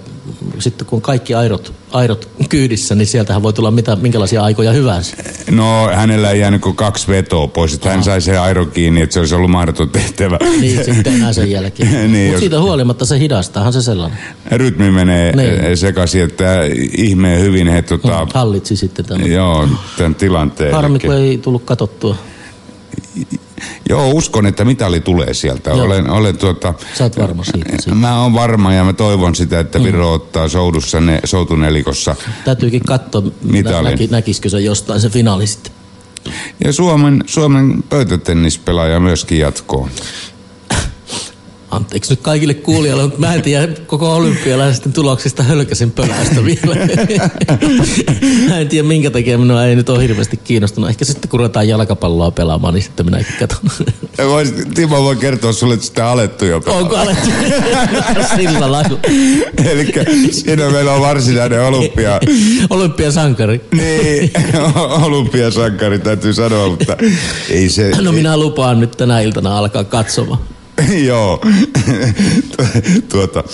sitten kun kaikki airot, airot kyydissä, niin sieltähän voi tulla mitä, minkälaisia aikoja hyvänsä. No, hänellä ei jäänyt kuin kaksi vetoa pois, että hän sai sen airo kiinni, että se olisi ollut mahdoton tehtävä. Niin sitten enää sen jälkeen. Niin, Mutta jos- siitä huolimatta se hidastaahan se sellainen. Rytmi menee Niin. niin. sekaisin, että ihmeen hyvin he tota, Hallitsi sitten tämän. joo, tämän tilanteen. Harmi, kun ei tullut katsottua. Joo, uskon, että mitali tulee sieltä. Joo. Olen, olen tuota, Sä oot varma siitä. siitä. mä oon varma ja mä toivon sitä, että Viro ottaa soudussa ne, soutunelikossa. Täytyykin katsoa, Mitalin. näki, näkisikö se jostain se finaali sitten. Ja Suomen, Suomen pöytätennispelaaja myöskin jatkoo. Anteeksi nyt kaikille kuulijoille, mutta mä en tiedä koko olympialaisten tuloksista hölkäsin pölästä vielä. mä en tiedä minkä takia minua ei nyt ole hirveästi kiinnostunut. Ehkä sitten kun ruvetaan jalkapalloa pelaamaan, niin sitten minäkin katson. Vois, Timo voi kertoa sulle, että sitä alettu jo pelata. Onko alettu sillä lailla? Eli siinä meillä on varsinainen olympia. Olympiasankari. Niin, olympiasankari täytyy sanoa, mutta ei se... No minä lupaan nyt tänä iltana alkaa katsomaan. Joo, tuota,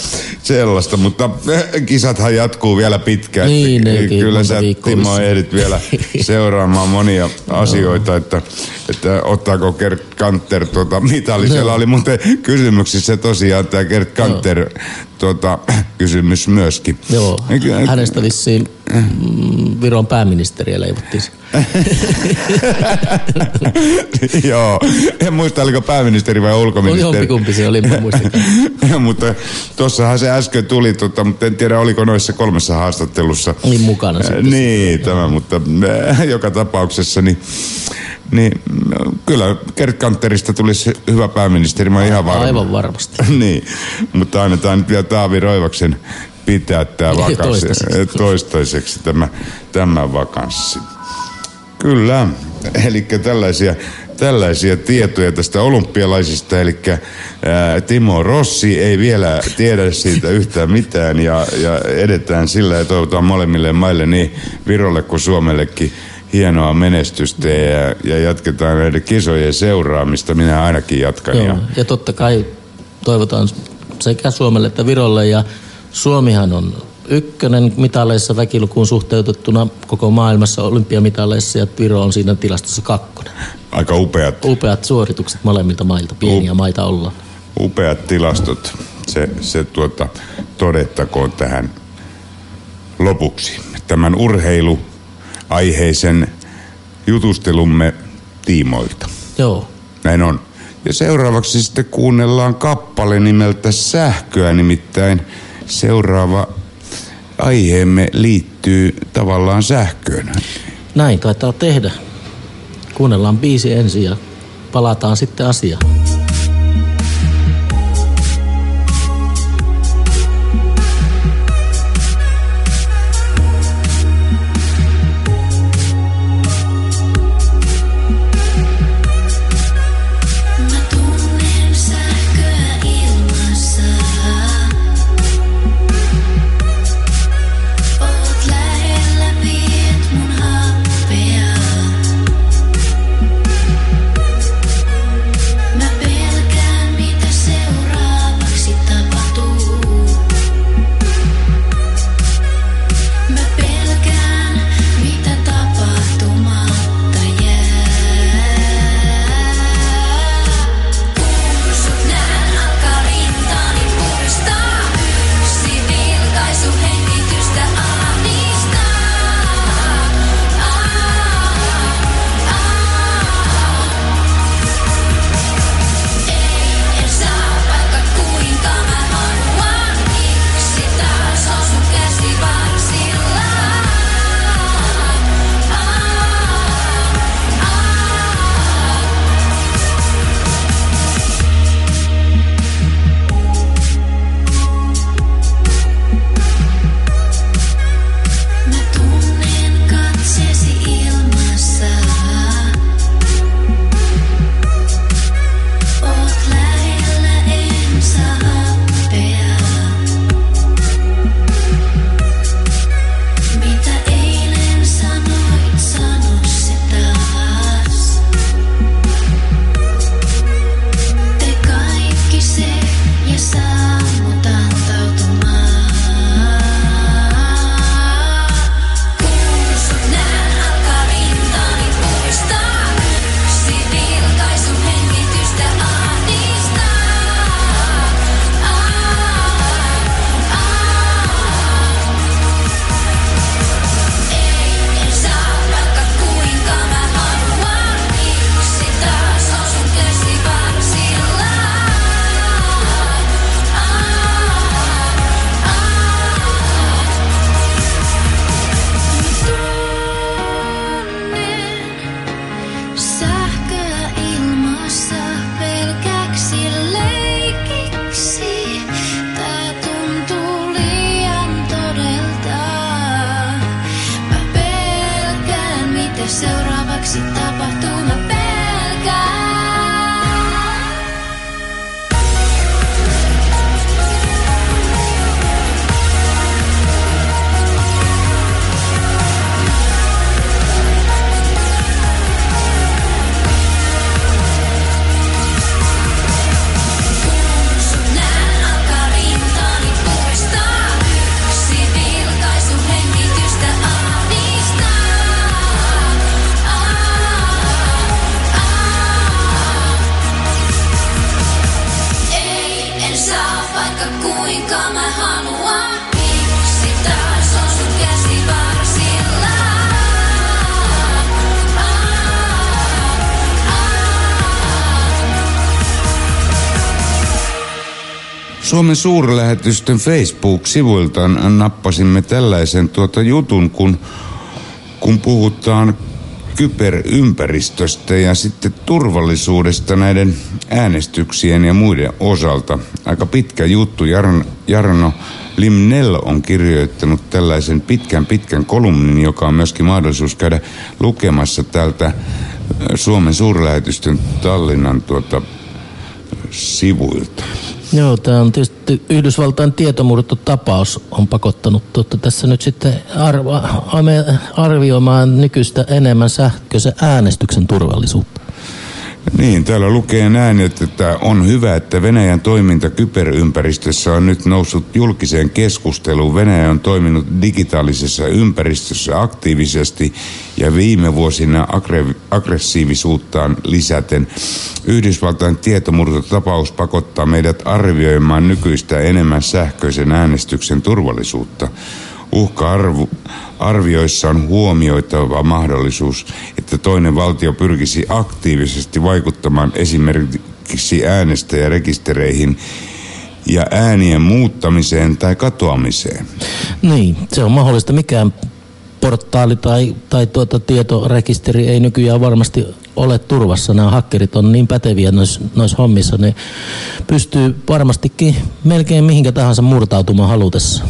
sellaista, mutta eh, kisathan jatkuu vielä pitkään. Niin, nekin Kyllä sä Timo ehdit vielä seuraamaan monia asioita, että, että ottaako Gert Kanter tuota mitali. Siellä oli muuten kysymyksissä tosiaan tämä Gert Kanter tuota, kysymys myöskin. Joo, hänestä vissiin mm, Viron pääministeriä leivottiin. Joo, en muista oliko pääministeri vai ulkoministeri. Jompikumpi se oli, en muista. mutta tuossahan se äsken tuli, tota, mutta en tiedä oliko noissa kolmessa haastattelussa. Niin mukana sitten. Niin, tämä, mutta äh, joka tapauksessa niin, niin kyllä Gert Kanterista tulisi hyvä pääministeri, mä oon ihan varma. Aivan varmasti. niin, mutta annetaan nyt vielä Taavi Roivaksen pitää tämä vakanssi Toistaiseksi. toistaiseksi tämä, tämä vakanssi. Kyllä, eli tällaisia, tällaisia tietoja tästä olympialaisista, eli ää, Timo Rossi ei vielä tiedä siitä yhtään mitään ja, ja edetään sillä ja toivotaan molemmille maille niin Virolle kuin Suomellekin hienoa menestystä ja, ja jatketaan näiden kisojen seuraamista. Minä ainakin jatkan. Joo. Ja, Ja totta kai toivotaan sekä Suomelle että Virolle. Ja Suomihan on ykkönen mitaleissa väkilukuun suhteutettuna koko maailmassa olympiamitaleissa ja Viro on siinä tilastossa kakkonen. aika upeat, Upeat suoritukset molemmilta mailta, pieniä maita ollaan. upeat tilastot. Se, se tuota, todettakoon tähän lopuksi. Tämän urheiluaiheisen jutustelumme tiimoilta. Joo. Näin on. Ja seuraavaksi sitten kuunnellaan kappale nimeltä Sähköä, nimittäin seuraava aiheemme liittyy tavallaan sähköön. Näin taitaa tehdä. Kuunnellaan biisi ensin ja palataan sitten asiaan. Suomen suurlähetystön Facebook-sivuiltaan nappasimme tällaisen tuota jutun, kun, kun puhutaan kyberympäristöstä ja sitten turvallisuudesta näiden äänestyksien ja muiden osalta. Aika pitkä juttu. Jarno, Jarno Limnell on kirjoittanut tällaisen pitkän pitkän kolumnin, joka on myöskin mahdollisuus käydä lukemassa täältä Suomen suurlähetystön Tallinnan tuota, sivuilta. Joo, tämä on tietysti Yhdysvaltain tietomurtotapaus on pakottanut tuota, tässä nyt sitten arvo, ame- arvioimaan nykyistä enemmän sähköisen äänestyksen turvallisuutta. Niin, täällä lukee näin, että on hyvä, että Venäjän toiminta kyberympäristössä on nyt noussut julkiseen keskusteluun. Venäjä on toiminut digitaalisessa ympäristössä aktiivisesti ja viime vuosina aggre- aggressiivisuuttaan lisäten. Yhdysvaltain tietomurtotapaus pakottaa meidät arvioimaan nykyistä enemmän sähköisen äänestyksen turvallisuutta. Uhka-arvioissa on huomioitava mahdollisuus, että toinen valtio pyrkisi aktiivisesti vaikuttamaan esimerkiksi äänestäjärekistereihin ja äänien muuttamiseen tai katoamiseen. Niin, se on mahdollista. Mikään portaali tai, tai tuota tietorekisteri ei nykyään varmasti ole turvassa. Nämä hakkerit on niin päteviä noissa nois hommissa, ne pystyy varmastikin melkein mihinkä tahansa murtautumaan halutessa.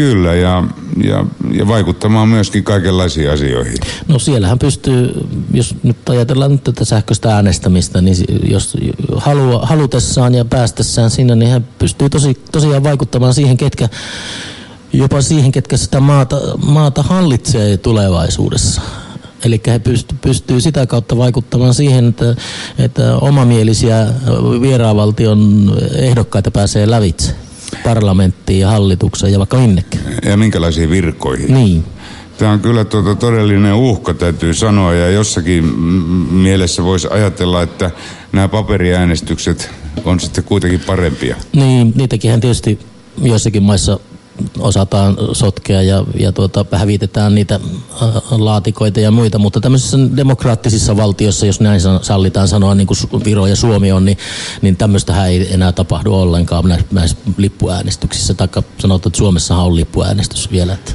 Kyllä, ja, ja, ja vaikuttamaan myöskin kaikenlaisiin asioihin. No siellähän pystyy, jos nyt ajatellaan nyt tätä sähköistä äänestämistä, niin jos halua, halutessaan ja päästessään sinne, niin hän pystyy tosi, tosiaan vaikuttamaan siihen, ketkä, jopa siihen, ketkä sitä maata, maata hallitsee tulevaisuudessa. Eli he pystyy, pystyy sitä kautta vaikuttamaan siihen, että, että omamielisiä vieraavaltion ehdokkaita pääsee lävitse parlamenttiin ja hallitukseen ja vaikka minnekin. Ja minkälaisiin virkoihin. Niin. Tämä on kyllä tuota todellinen uhka, täytyy sanoa, ja jossakin mielessä voisi ajatella, että nämä paperiäänestykset on sitten kuitenkin parempia. Niin, niitäkin tietysti joissakin maissa osataan sotkea ja, ja tuota, hävitetään niitä äh, laatikoita ja muita, mutta tämmöisissä demokraattisissa valtioissa, jos näin sallitaan sanoa, niin kuin Viro ja Suomi on, niin, niin tämmöistähän ei enää tapahdu ollenkaan näissä lippuäänestyksissä, taikka sanotaan, että Suomessahan on lippuäänestys vielä, että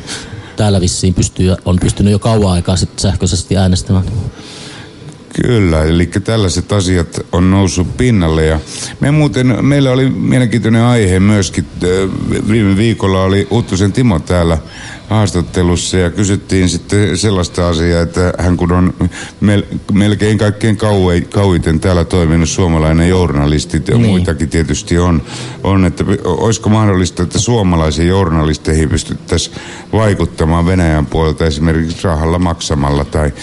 täällä vissiin pystyy, on pystynyt jo kauan aikaa sitten sähköisesti äänestämään. Kyllä, eli tällaiset asiat on noussut pinnalle ja me muuten, meillä oli mielenkiintoinen aihe myöskin, viime viikolla oli Uttusen Timo täällä haastattelussa ja kysyttiin sitten sellaista asiaa, että hän kun on mel, melkein kaikkein kauei, kauiten täällä toiminut suomalainen journalisti, ja Niin. muitakin tietysti on, on, että olisiko mahdollista, että suomalaisiin journalisteihin pystyttäisiin vaikuttamaan Venäjän puolelta esimerkiksi rahalla maksamalla tai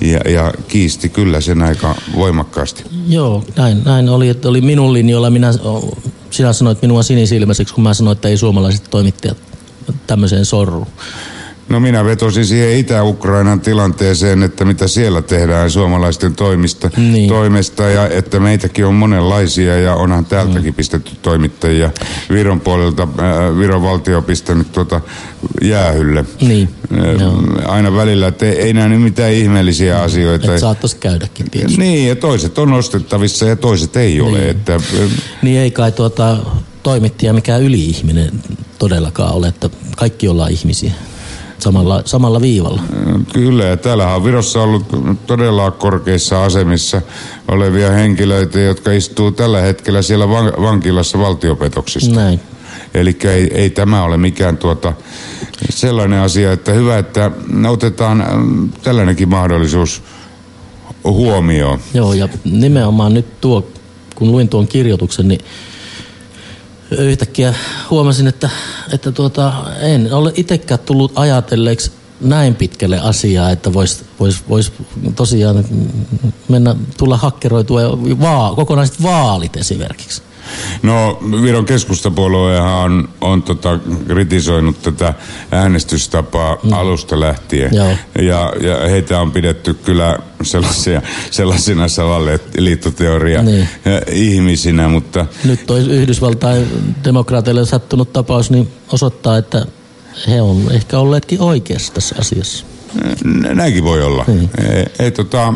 ja, ja kiisti kyllä sen aika voimakkaasti. Joo, näin, näin oli, että oli minun linjoilla. Minä, sinä sanoit minua sinisilmäiseksi, kun mä sanoin, että ei suomalaiset toimittajat tämmöiseen sorru. No minä vetosin siihen Itä-Ukrainan tilanteeseen, että mitä siellä tehdään suomalaisten toimista, Niin. toimesta ja että meitäkin on monenlaisia ja onhan täältäkin Mm. pistetty toimittajia. Viron puolelta, äh, Viron valtio on pistänyt tuota jäähylle. Niin, Äh, joo. Aina välillä, että ei, ei näe nyt mitään ihmeellisiä asioita. Että saattaisi käydäkin tietysti. Niin, ja toiset on ostettavissa ja toiset ei ole. Niin. Että, äh, Niin ei kai tuota, toimittaja mikään yli-ihminen todellakaan ole, että kaikki ollaan ihmisiä samalla, samalla viivalla. Kyllä, ja täällähän on Virossa ollut todella korkeissa asemissa olevia henkilöitä, jotka istuu tällä hetkellä siellä van- vankilassa valtiopetoksista. Näin. Eli ei, ei tämä ole mikään tuota sellainen asia, että hyvä, että otetaan mm, tällainenkin mahdollisuus huomioon. Joo, ja nimenomaan nyt tuo, kun luin tuon kirjoituksen, niin yhtäkkiä huomasin, että, että tuota, en ole itsekään tullut ajatelleeksi näin pitkälle asiaa, että voisi vois, vois tosiaan mennä, tulla hakkeroitua ja vaa, kokonaiset vaalit esimerkiksi. No Viron keskustapuoluehan on, on tota, kritisoinut tätä äänestystapaa mm. alusta lähtien. Joo. Ja, ja heitä on pidetty kyllä sellaisia, sellaisina salaliittoteoria Niin. ihmisinä, mutta Nyt toi Yhdysvaltain demokraateille sattunut tapaus niin osoittaa, että he on ehkä olleetkin oikeassa tässä asiassa. nä- näinkin voi olla. Niin. Ei, ei, tota,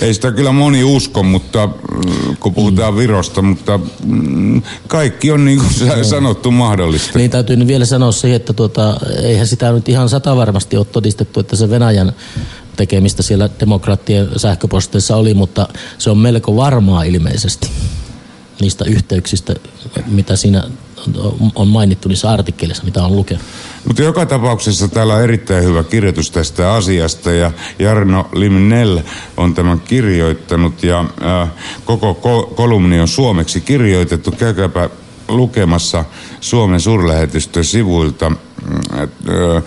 ei sitä kyllä moni usko, mutta mm, kun puhutaan Virosta, mutta mm, kaikki on niin kuin sanottu mahdollista. Niin täytyy nyt vielä sanoa siihen, että tuota, eihän sitä nyt ihan sata varmasti ole todistettu, että se Venäjän tekemistä siellä demokraattien sähköposteissa oli, mutta se on melko varmaa ilmeisesti niistä yhteyksistä, mitä siinä on mainittu niissä artikkelissa, mitä on lukenut. Mutta joka tapauksessa täällä on erittäin hyvä kirjoitus tästä asiasta ja Jarno Limnell on tämän kirjoittanut ja äh, koko ko- kolumni on suomeksi kirjoitettu. Käykääpä lukemassa Suomen suurlähetystön sivuilta. Mm, äh,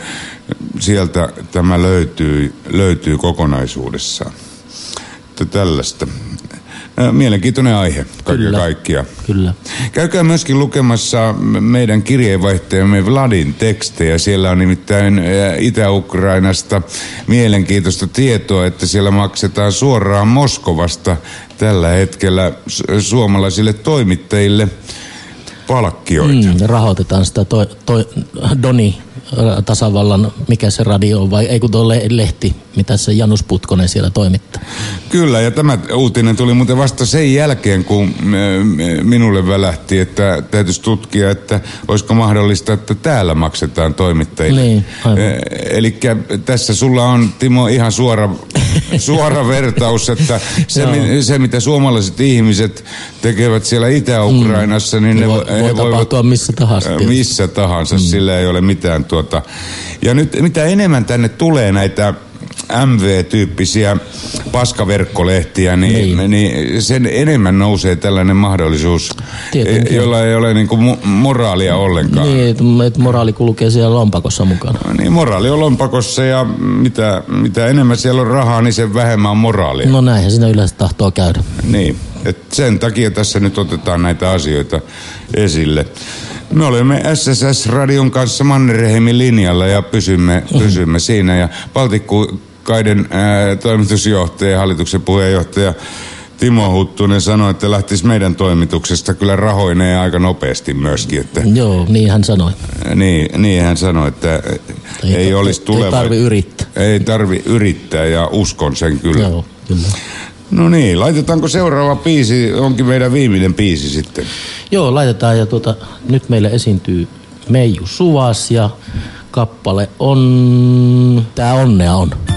sieltä tämä löytyy, löytyy kokonaisuudessaan. Tällaista. Mielenkiintoinen aihe kaiken Kyllä. kaikkiaan. Kyllä. Käykää myöskin lukemassa meidän kirjeenvaihtajamme Vladin tekstejä. Siellä on nimittäin Itä-Ukrainasta mielenkiintoista tietoa, että siellä maksetaan suoraan Moskovasta tällä hetkellä su- suomalaisille toimittajille palkkioita. Mm, rahoitetaan sitä toi, toi, Doni tasavallan, mikä se radio on, vai ei kun tuo le- lehti, mitä se Janus Putkonen siellä toimittaa. Kyllä, ja tämä uutinen tuli muuten vasta sen jälkeen, kun minulle välähti, että täytyisi tutkia, että olisiko mahdollista, että täällä maksetaan toimittajille. Niin, aivan. Eli tässä sulla on, Timo, ihan suora, suora vertaus, että se, mi, se, mitä suomalaiset ihmiset tekevät siellä Itä-Ukrainassa, niin ne, voi, vo- voi he voivat tapahtua missä tahansa. Tietysti. missä tahansa, mm. sillä ei ole mitään tuota. Ja nyt mitä enemmän tänne tulee näitä MV-tyyppisiä paskaverkkolehtiä, niin, niin. niin sen enemmän nousee tällainen mahdollisuus, Tietenkin. e- jolla ei ole niinku mo- moraalia ollenkaan. Niin, että- moraali kulkee siellä lompakossa mukana. Niin moraali on lompakossa ja mitä, mitä enemmän siellä on rahaa, niin sen vähemmän on moraalia. No näinhän siinä yleensä tahtoo käydä. Niin, et sen takia tässä nyt otetaan näitä asioita esille. Me olemme SSS-radion kanssa Mannerheimin linjalla ja pysymme, pysymme siinä. Ja Baltikkaiden ää, toimitusjohtaja ja hallituksen puheenjohtaja Timo Huttunen sanoi, että lähtisi meidän toimituksesta kyllä rahoineen aika nopeasti myöskin. Että, Joo, niin hän sanoi. niin, niin hän sanoi, että ei, ei olisi tuleva. Ei tarvi yrittää. Ei tarvi yrittää ja uskon sen kyllä. Joo, kyllä. No niin, laitetaanko seuraava biisi, onkin meidän viimeinen biisi sitten. Joo, laitetaan ja tuota, nyt meille esiintyy Meiju Suvas ja kappale on... Tää onnea on. On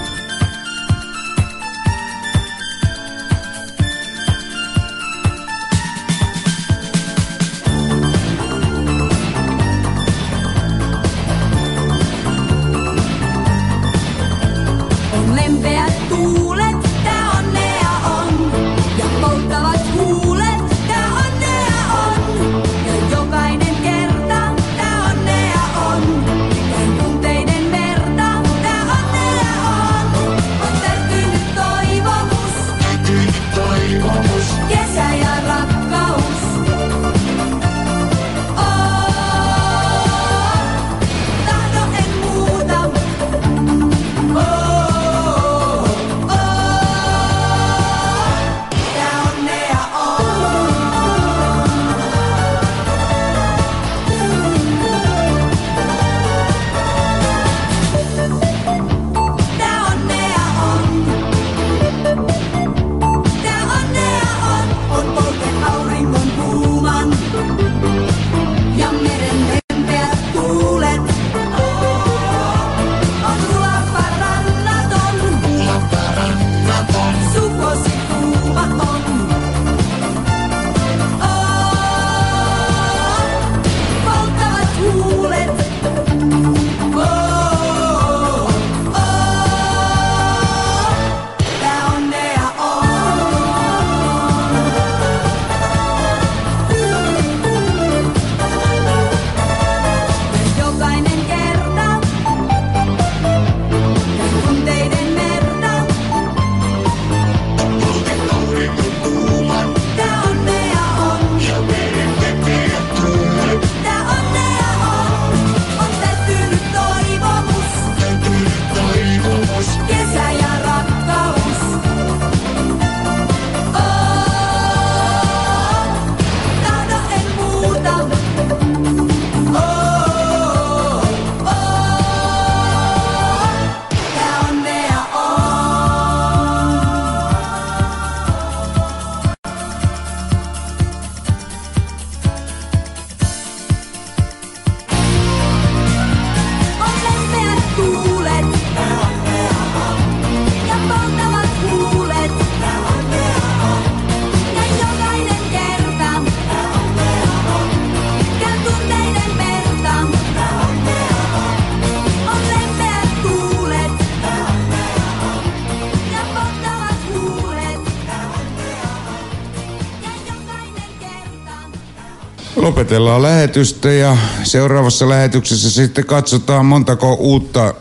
Lopetellaan lähetystä ja seuraavassa lähetyksessä sitten katsotaan montako uutta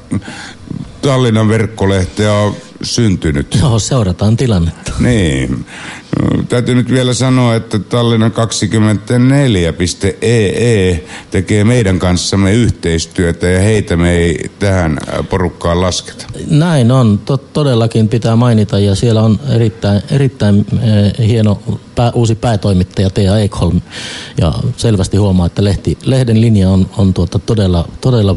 Tallinnan verkkolehteä on syntynyt. Joo, seurataan tilannetta. Niin. Täytyy nyt vielä sanoa, että Tallinnan 24.ee E tekee meidän kanssamme yhteistyötä ja heitä me ei tähän porukkaan lasketa. Näin on, to, todellakin pitää mainita ja siellä on erittäin, erittäin hieno pää, uusi päätoimittaja Tea Ekholm ja selvästi huomaa, että lehti, lehden linja on, on tuota todella, todella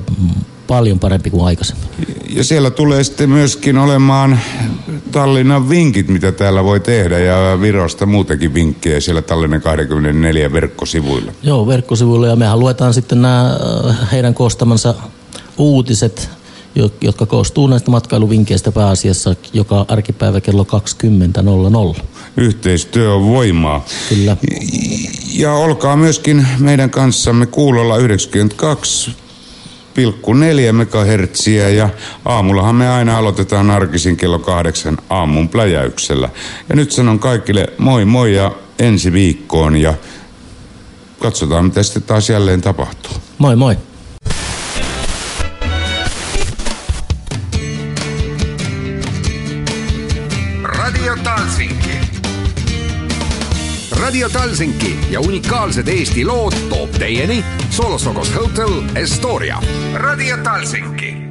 paljon parempi kuin aikaisemmin. Ja siellä tulee sitten myöskin olemaan Tallinnan vinkit, mitä täällä voi tehdä ja Virosta muutenkin vinkkejä siellä Tallinnan 24 verkkosivuilla. Joo, verkkosivuilla ja mehän luetaan sitten nämä äh, heidän koostamansa uutiset, jo- jotka koostuu näistä matkailuvinkkeistä pääasiassa joka arkipäivä kello 20.00. Yhteistyö on voimaa. Kyllä. Ja olkaa myöskin meidän kanssamme kuulolla 92,4 megahertsiä ja aamullahan me aina aloitetaan arkisin kello kahdeksan aamun pläjäyksellä. Ja nyt sanon kaikille moi moi ja ensi viikkoon ja katsotaan mitä sitten taas jälleen tapahtuu. Moi moi. Radio Talsinki ja unikaalsed Eesti lood toob teieni Solosokos Hotel Estoria. Radio Talsinki